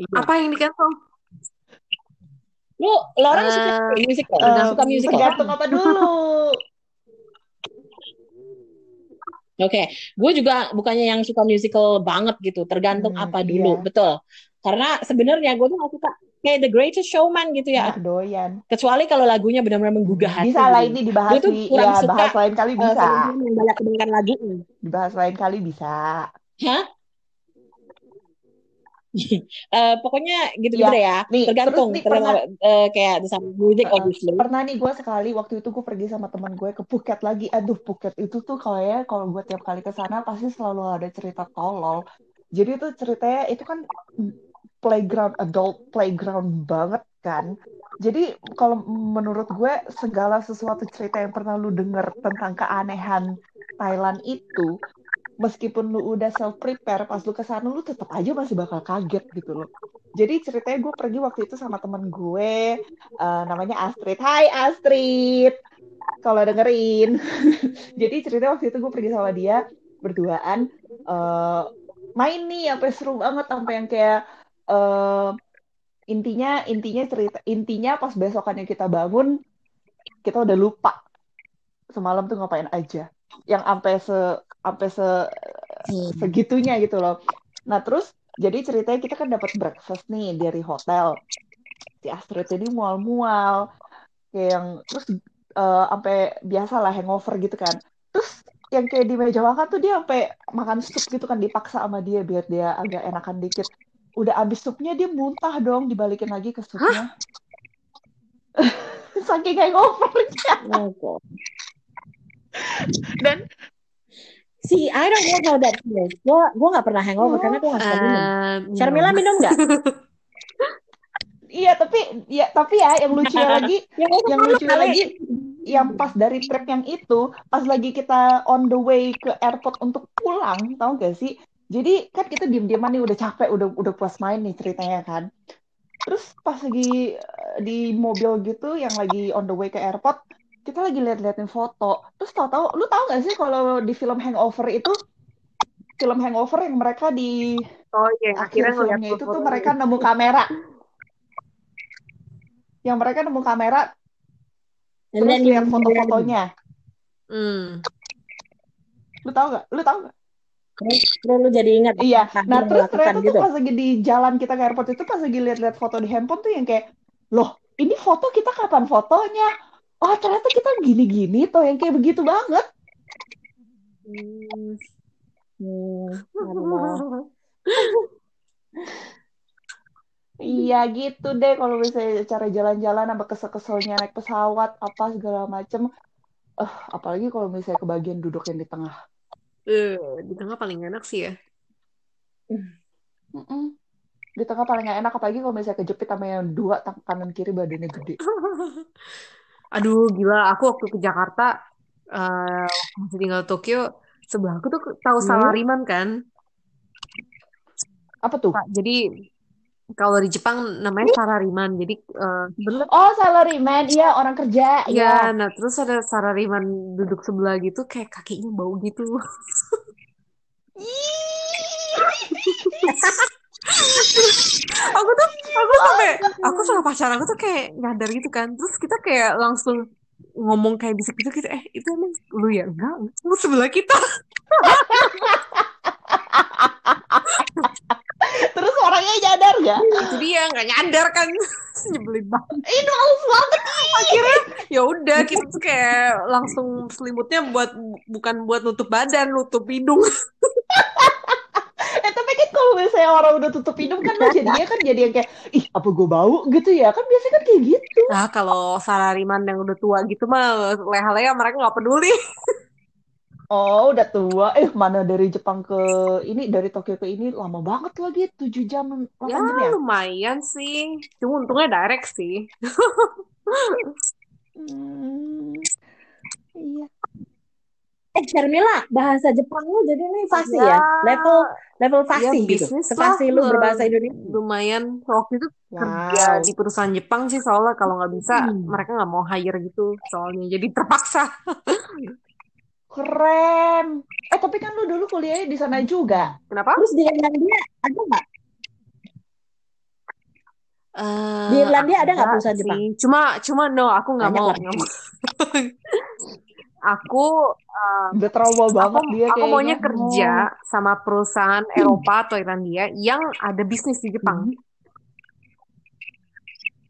Iya. Apa yang di cancel? Lu, Lauren Eh, suka musical? Eh, suka musical? tergantung apa dulu. Oke, gue juga bukannya yang suka musical banget gitu, tergantung Hmm, apa dulu, iya. betul. Karena sebenarnya gue tuh gak suka kayak The Greatest Showman gitu ya, Nah, doyan. kecuali kalau lagunya benar-benar menggugah hati. Bisa lah gitu. ini dibahas Gue tuh di ya suka, bahas lain kali Eh, bisa. yang banyak kedengaran lagunya. Dibahas lain kali bisa. Hah? Eh, pokoknya gitu-gitu Ya, deh ya, nih, tergantung, terus nih tergantung pernah eh, kayak the sound music Heeh. obviously. Pernah nih gue sekali waktu itu gue pergi sama teman gue ke Phuket lagi. Aduh Phuket itu tuh kayaknya kalau gue tiap kali ke sana pasti selalu ada cerita tolol. Jadi itu ceritanya itu kan playground adult playground banget kan. Jadi kalau menurut gue segala sesuatu cerita yang pernah lu denger tentang keanehan Thailand itu meskipun lu udah self prepare pas lu ke sana lu tetap aja masih bakal kaget gitu loh. Jadi ceritanya gue pergi waktu itu sama temen gue eh, namanya Astrid. Hai Astrid, kalau dengerin. Jadi ceritanya waktu itu gue pergi sama dia berduaan eh, main nih sampai seru banget sampai yang kayak eh, intinya intinya cerita intinya pas besokannya kita bangun kita udah lupa semalam tuh ngapain aja yang sampai se sampai se Hmm. segitunya gitu loh. Nah terus jadi ceritanya kita kan dapat breakfast nih dari hotel. Si Astrid ini mual-mual kayak yang terus eh, sampai biasa lah hangover gitu kan. Terus yang kayak di meja makan tuh dia sampai makan sup gitu kan dipaksa sama dia biar dia agak enakan dikit. Udah abis supnya dia muntah dong dibalikin lagi ke supnya. Saking hangovernya. Oh. Dan See, I don't know how that feels. Gue gue nggak pernah hangover karena gue nggak suka minum. Eh, Sharmila minum nggak? iya tapi ya tapi ya yang lucunya lagi Ya, yang lucunya lagi yang pas dari trip yang itu pas lagi kita on the way ke airport untuk pulang tau gak sih jadi kan kita diem-dieman nih udah capek udah udah puas main nih ceritanya kan. Terus pas lagi eh, di mobil gitu yang lagi on the way ke airport kita lagi liat-liatin foto. Terus tahu-tahu lu tahu gak sih kalau di film Hangover itu film Hangover yang mereka di Oh iya, akhir akhirnya ngeliat filmnya itu tuh mereka nemu kamera. Yang mereka nemu kamera And terus lihat foto-fotonya. Hmm. lu tahu gak? Lu tahu gak Terus lu jadi ingat Iya, apa nah yang terus ternyata gitu. tuh pas lagi di jalan kita ke airport itu pas lagi lihat-lihat foto di handphone tuh yang kayak, loh ini foto kita kapan fotonya? Oh ternyata kita gini-gini tuh yang kayak begitu banget. Hmm. Hmm. Iya gitu deh kalau misalnya cara jalan-jalan sama kesel-keselnya naik pesawat apa segala macem. Eh apalagi kalau misalnya kebagian duduk yang di tengah. Eh, di tengah paling enak sih ya. Mm-mm. Di tengah paling gak enak apalagi kalau misalnya kejepit sama yang dua kanan kiri badannya gede. Aduh, gila. Aku waktu ke Jakarta, waktu masih tinggal Tokyo, sebelah aku tuh tahu Hmm. Salariman kan? Apa tuh? Pak, jadi kalau di Jepang namanya Sarariman. Jadi eh, sebenarnya Oh salaryman, iya orang kerja, ya, iya. nah terus ada Sarariman duduk sebelah gitu, kayak kakinya bau gitu. aku tuh aku sampai aku sama pacar aku tuh kayak nyadar gitu kan. Terus kita kayak langsung ngomong kayak bisik gitu gitu. Eh itu emang lu ya? Enggak lu sebelah kita Terus orangnya nyadar gak? itu dia nggak nyadar kan nyebelin banget Ini males banget. akhirnya ya udah kita tuh kayak langsung selimutnya buat bukan buat nutup badan nutup hidung Eh tapi kan kalau misalnya orang udah tutup hidung kan jadinya kan jadi yang kayak ih apa gue bau gitu ya kan biasanya kan kayak gitu. nah kalau salariman yang udah tua gitu mah leha-leha mereka nggak peduli Oh udah tua. Eh mana dari Jepang ke ini dari Tokyo ke ini lama banget lagi 7 jam 8 ya jam ya. lumayan sih cuma untungnya direct sih Hmm, iya. Eh, Sharmila, bahasa Jepang lu jadi nih fasih Ya. ya? Level level ya fasih gitu. bisnis lah Sefasih lu berbahasa Indonesia. lumayan waktu itu kerja Wow. di perusahaan Jepang sih soalnya kalau nggak bisa Hmm. mereka nggak mau hire gitu soalnya jadi terpaksa Keren. Eh tapi kan lu dulu kuliahnya di sana juga. kenapa Terus di Irlandia ada nggak? Eh, Di Irlandia ada nggak perusahaan Jepang? Cuma, cuma no, aku nggak mau, mau. Aku, eh, Udah trauma aku, banget dia aku maunya kayaknya. kerja sama perusahaan Eropa atau Irlandia yang ada bisnis di Jepang.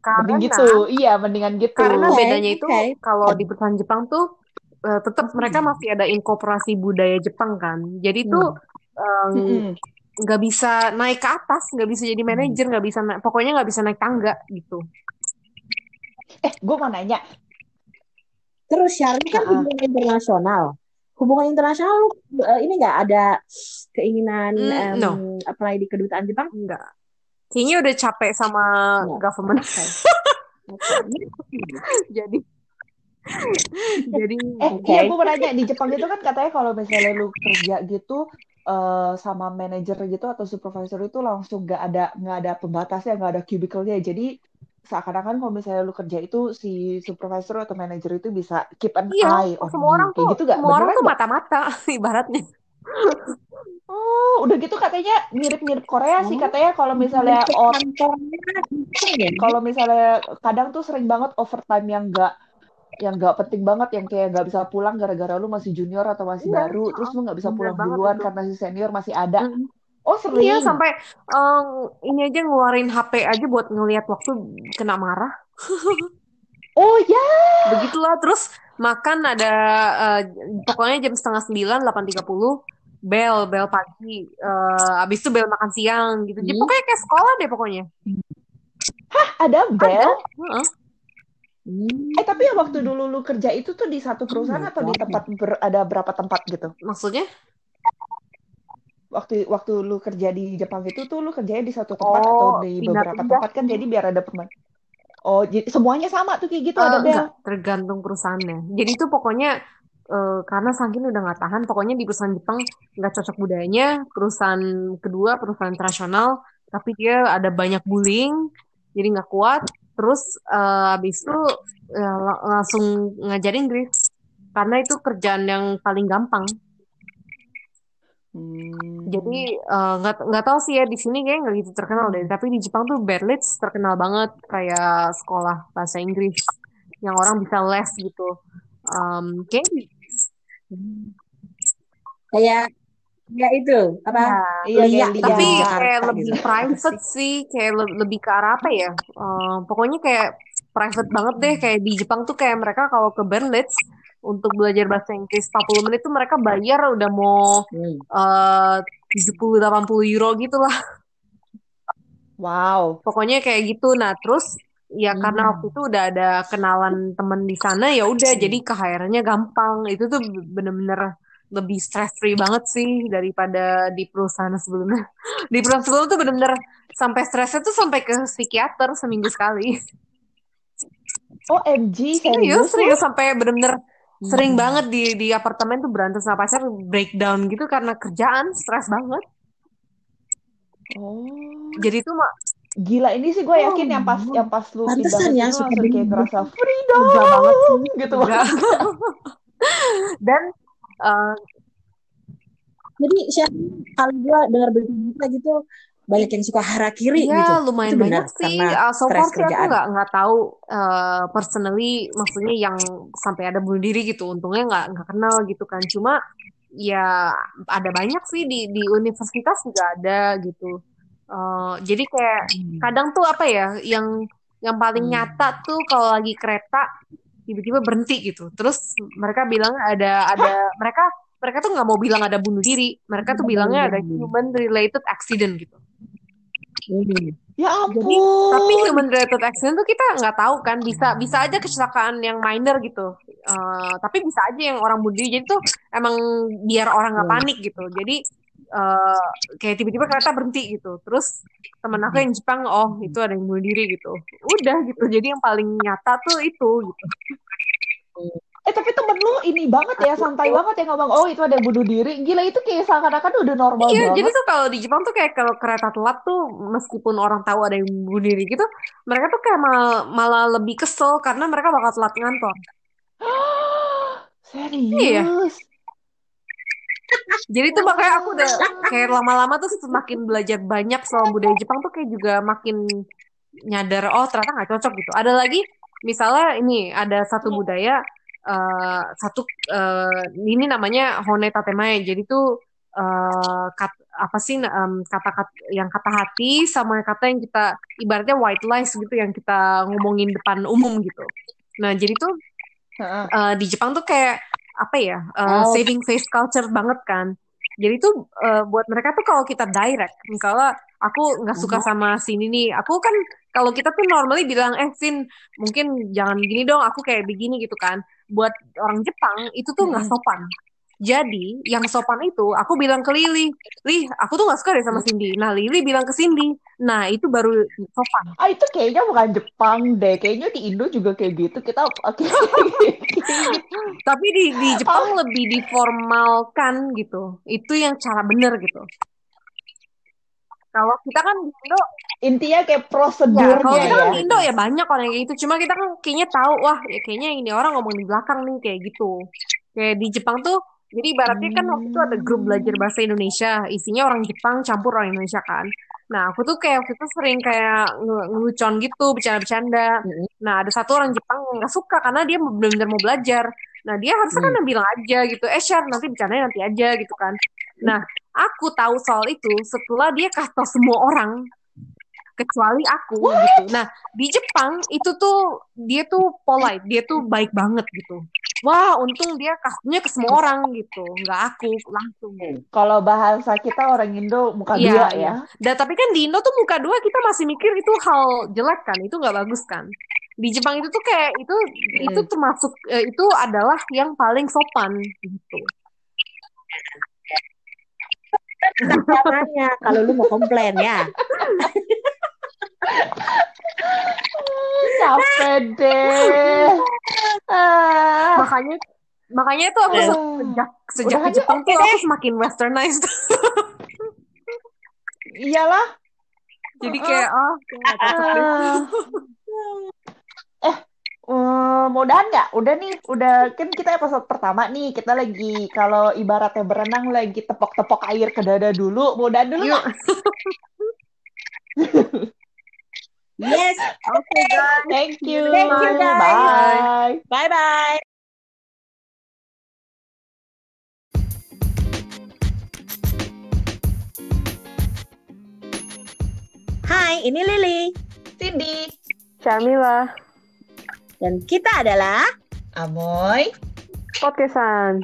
Mending Karena, gitu. Iya, mendingan gitu. karena bedanya itu oke. kalau di perusahaan Jepang tuh eh, tetap mereka masih ada inkorporasi budaya Jepang kan. Jadi tuh eh, Mm-mm. nggak bisa naik ke atas, nggak bisa jadi manajer, nggak bisa naik, pokoknya nggak bisa naik tangga gitu. Eh, gue mau nanya. Terus Syarli kan Ah. hubungan internasional. Hubungan internasional lu, eh, ini nggak ada keinginan Mm, em, no. apply di kedutaan Jepang? Enggak. Kayaknya udah capek sama Nggak. government. Oke. jadi jadi Eh, Oke. iya gue mau nanya di Jepang itu kan katanya kalau misalnya lu kerja gitu eh, sama manajer gitu atau supervisor itu langsung nggak ada nggak ada pembatasnya nggak ada cubicle-nya. Jadi seakan-akan kalau misalnya lu kerja itu si supervisor atau manajer itu bisa keep an iya, eye on semua orang Kayak tuh gitu gak? semua orang tuh mata-mata ibaratnya. Oh, udah gitu katanya mirip-mirip Korea sih Oh. katanya kalau misalnya ya? kalau misalnya kadang tuh sering banget overtime yang nggak yang nggak penting banget yang kayak nggak bisa pulang gara-gara lu masih junior atau masih Iya, baru terus lu nggak bisa pulang duluan itu. karena si senior masih ada Mm. oh Iya sering sampai eh, ini aja ngeluarin HP aja buat ngelihat waktu kena marah. oh ya Begitulah terus makan ada uh, pokoknya jam setengah sembilan delapan tiga puluh bel bel pagi uh, abis itu bel makan siang gitu jadi Hmm. pokoknya kayak sekolah deh pokoknya Hah, ada bel? Heeh. Hmm. Eh tapi ya waktu dulu lu kerja itu tuh di satu perusahaan Hmm, atau di tempat ber- ada berapa tempat gitu? maksudnya Waktu waktu lu kerja di Jepang itu tuh lu kerjanya di satu tempat Oh, atau di beberapa pindah-pindah. tempat kan jadi biar ada pemain. Oh, jadi semuanya sama tuh kayak gitu Eh, ada bel. enggak, tergantung perusahaannya. Jadi itu pokoknya eh, karena saking udah nggak tahan, pokoknya di perusahaan Jepang nggak cocok budayanya. Perusahaan kedua perusahaan internasional, tapi dia ada banyak bullying, jadi nggak kuat. Terus eh, habis itu la- langsung ngajarin Inggris karena itu kerjaan yang paling gampang. Hmm. Jadi eh, nggak nggak tahu sih ya di sini kayak nggak gitu terkenal deh. Tapi di Jepang tuh Berlitz terkenal banget kayak sekolah bahasa Inggris yang orang bisa les gitu. Um, kayak Kayak ya itu apa? Iya, Lia, kayak tapi Lia. Jakarta kayak gitu. lebih private sih, kayak le- lebih ke arah apa ya? Eh, pokoknya kayak private banget deh. Kayak di Jepang tuh kayak mereka kalau ke Berlitz untuk belajar bahasa Inggris 40 menit tuh mereka bayar udah mau Hmm. eh 70-80 euro gitu lah. Wow. pokoknya kayak gitu nah terus ya karena Hmm. waktu itu udah ada kenalan temen di sana ya udah jadi ke HR-nya gampang itu tuh bener-bener lebih stress free banget sih daripada di perusahaan sebelumnya di perusahaan sebelumnya tuh bener-bener sampai stresnya tuh sampai ke psikiater seminggu sekali OMG, serius serius lu? serius sampai bener-bener sering Hmm. banget di di apartemen tuh berantem sama pacar breakdown gitu karena kerjaan stres banget Oh. jadi tuh mak Gila ini sih gue yakin yang pas yang pas lu pindah Pantesan ya, suka langsung kayak ngerasa freedom banget sih gitu. dan eh, Jadi siapa kalau gue dengar berita gitu banyak yang suka harakiri Iya, gitu. lumayan Itu benar, banyak sih. Uh, so far sih aku nggak nggak tahu uh, personally, maksudnya yang sampai ada bunuh diri gitu. Untungnya nggak nggak kenal gitu kan. Cuma ya ada banyak sih di di universitas juga ada gitu. Uh, jadi kayak kadang tuh apa ya, yang yang paling Hmm. nyata tuh kalau lagi kereta tiba-tiba berhenti gitu. Terus mereka bilang ada ada mereka mereka tuh nggak mau bilang ada bunuh diri. Mereka tuh bilangnya ada human related accident gitu. Ya ampun. Jadi, tapi human related accident tuh kita nggak tahu kan bisa bisa aja kecelakaan yang minor gitu. Eh, tapi bisa aja yang orang bunuh diri. Jadi tuh emang biar orang nggak Hmm. panik gitu. Jadi eh, kayak tiba-tiba kereta berhenti gitu. Terus temen aku yang Jepang, oh itu ada yang bunuh diri gitu. Udah gitu. Jadi yang paling nyata tuh itu gitu. Eh tapi temen lu ini banget ya, santai banget ya ngomong, oh itu ada yang bunuh diri. Gila itu kayak seakan-akan udah normal Iya, jadi banget. tuh kalau di Jepang tuh kayak kalau kereta telat tuh meskipun orang tahu ada yang bunuh diri gitu, mereka tuh kayak mal- malah lebih kesel karena mereka bakal telat ngantor. Serius. Jadi tuh makanya aku udah kayak lama-lama tuh semakin belajar banyak soal budaya Jepang tuh kayak juga makin nyadar oh ternyata nggak cocok gitu. Ada lagi misalnya ini ada satu budaya eh, satu eh, ini namanya hone tatemae. Jadi tuh eh, kat- apa sih em, kata-kata yang kata hati sama kata yang kita ibaratnya white lies gitu yang kita ngomongin depan umum gitu. Nah jadi tuh eh, di Jepang tuh kayak apa ya eh, Oh. saving face culture banget kan. Jadi tuh eh, buat mereka tuh kalau kita direct, misalnya aku nggak suka sama sini nih, aku kan kalau kita tuh normally bilang eh Vin mungkin jangan gini dong, aku kayak begini gitu kan. Buat orang Jepang itu tuh nggak sopan. Jadi yang sopan itu aku bilang ke Lily, Lih aku tuh nggak suka deh sama Cindy. Nah Lily bilang ke Cindy, nah itu baru sopan. Ah itu kayaknya bukan Jepang deh, kayaknya di Indo juga kayak gitu. Kita oke. Tapi di di Jepang lebih diformalkan gitu. Itu yang cara bener gitu. Kalau kita kan di Indo, Intinya kayak ya prosedurnya kalau kita kan ya. di Indo ya banyak orang yang kayak gitu. Cuma kita kan kayaknya tahu, wah ya kayaknya ini orang ngomong di belakang nih kayak gitu. Kayak di Jepang tuh, jadi ibaratnya kan waktu itu ada grup belajar bahasa Indonesia, isinya orang Jepang campur orang Indonesia kan. Nah aku tuh kayak waktu itu sering kayak nge- ngelucon gitu, bercanda-bercanda. Mm-mm. Nah ada satu orang Jepang yang nggak suka karena dia benar-benar mau belajar. Nah dia harusnya kan bilang aja gitu, eh share nanti bercandanya nanti aja gitu kan. Nah aku tahu soal itu setelah dia kasih tau semua orang kecuali aku gitu. Nah, di Jepang itu tuh dia tuh polite, dia tuh baik banget gitu. Wah, untung dia kasihnya ke semua orang gitu, nggak aku langsung. Kalau bahasa kita orang Indo muka Iya, dua iya. ya. Dan tapi kan di Indo tuh muka dua kita masih mikir itu hal jelek kan, itu nggak bagus kan. Di Jepang itu tuh kayak itu itu termasuk eh, itu adalah yang paling sopan gitu. Caranya kalau lu mau komplain ya. Capek deh. Ah. Makanya makanya tuh aku Eh. sejak sejak Udah ke Jepang tuh aku semakin westernized. Iyalah. Jadi kayak oh. Ah. Eh, eh, mau udahan nggak? Udah nih, udah kan kita episode pertama nih. Kita lagi kalau ibaratnya berenang lagi tepok-tepok air ke dada dulu. Mau udahan dulu nggak? Yes. Oke guys. Thank you. Thank you, guys. Bye. Bye bye. Hai, ini Lily Cindy. Camila, dan kita adalah Amoy. podcastan.